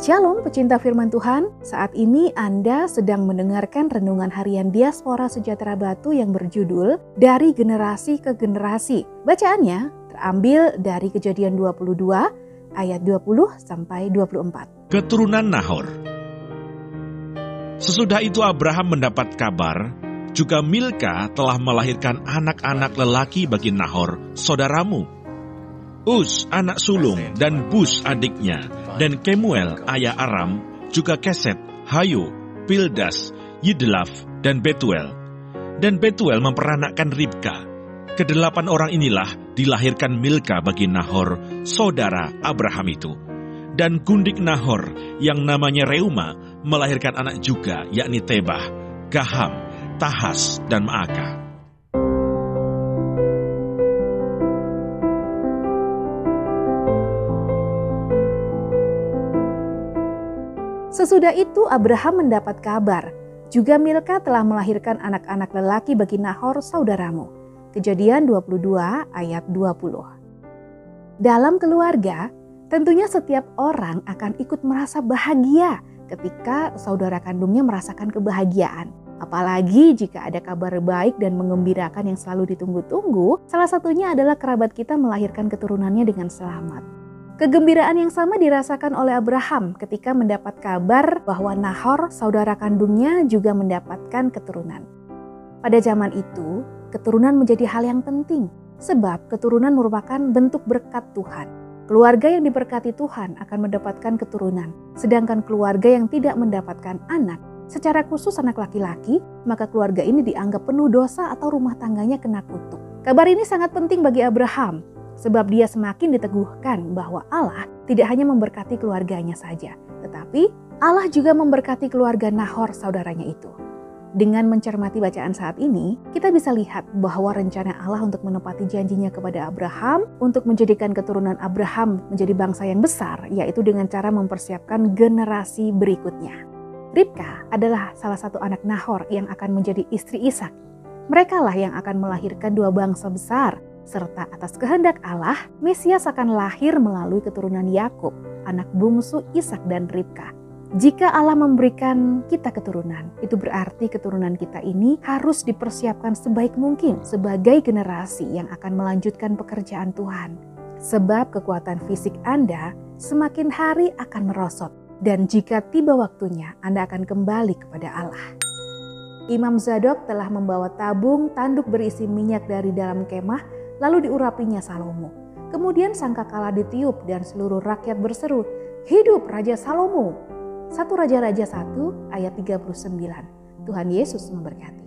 Shalom pecinta firman Tuhan, saat ini Anda sedang mendengarkan renungan harian Diaspora Sejahtera Batu yang berjudul Dari Generasi ke Generasi. Bacaannya terambil dari kejadian 22 ayat 20 sampai 24. Keturunan Nahor Sesudah itu Abraham mendapat kabar, juga Milka telah melahirkan anak-anak lelaki bagi Nahor, saudaramu. Us, anak sulung, dan Bus adiknya, dan Kemuel, ayah Aram, juga Keset, Hayo, Pildas, Yidlaf, dan Betuel. Dan Betuel memperanakkan Ribka. Kedelapan orang inilah dilahirkan Milka bagi Nahor, saudara Abraham itu. Dan gundik Nahor, yang namanya Reuma, melahirkan anak juga, yakni Tebah, Gaham, Tahas, dan Maakah. Sesudah itu Abraham mendapat kabar, juga Milka telah melahirkan anak-anak lelaki bagi Nahor saudaramu. Kejadian 22 ayat 20. Dalam keluarga, tentunya setiap orang akan ikut merasa bahagia ketika saudara kandungnya merasakan kebahagiaan. Apalagi jika ada kabar baik dan mengembirakan yang selalu ditunggu-tunggu, salah satunya adalah kerabat kita melahirkan keturunannya dengan selamat. Kegembiraan yang sama dirasakan oleh Abraham ketika mendapat kabar bahwa Nahor, saudara kandungnya, juga mendapatkan keturunan. Pada zaman itu, keturunan menjadi hal yang penting, sebab keturunan merupakan bentuk berkat Tuhan. Keluarga yang diberkati Tuhan akan mendapatkan keturunan, sedangkan keluarga yang tidak mendapatkan anak, secara khusus anak laki-laki, maka keluarga ini dianggap penuh dosa atau rumah tangganya kena kutuk. Kabar ini sangat penting bagi Abraham, sebab dia semakin diteguhkan bahwa Allah tidak hanya memberkati keluarganya saja, tetapi Allah juga memberkati keluarga Nahor saudaranya itu. Dengan mencermati bacaan saat ini, kita bisa lihat bahwa rencana Allah untuk menepati janjinya kepada Abraham untuk menjadikan keturunan Abraham menjadi bangsa yang besar, yaitu dengan cara mempersiapkan generasi berikutnya. Ribka adalah salah satu anak Nahor yang akan menjadi istri Ishak. Mereka lah yang akan melahirkan dua bangsa besar, serta atas kehendak Allah, Mesias akan lahir melalui keturunan Yakub, anak bungsu Ishak dan Ribka. Jika Allah memberikan kita keturunan, itu berarti keturunan kita ini harus dipersiapkan sebaik mungkin sebagai generasi yang akan melanjutkan pekerjaan Tuhan. Sebab kekuatan fisik Anda semakin hari akan merosot, dan jika tiba waktunya, Anda akan kembali kepada Allah. Imam Zadok telah membawa tabung tanduk berisi minyak dari dalam kemah lalu diurapinya Salomo. Kemudian sangkakala ditiup dan seluruh rakyat berseru, Hidup Raja Salomo! Satu Raja-Raja 1 ayat 39. Tuhan Yesus memberkati.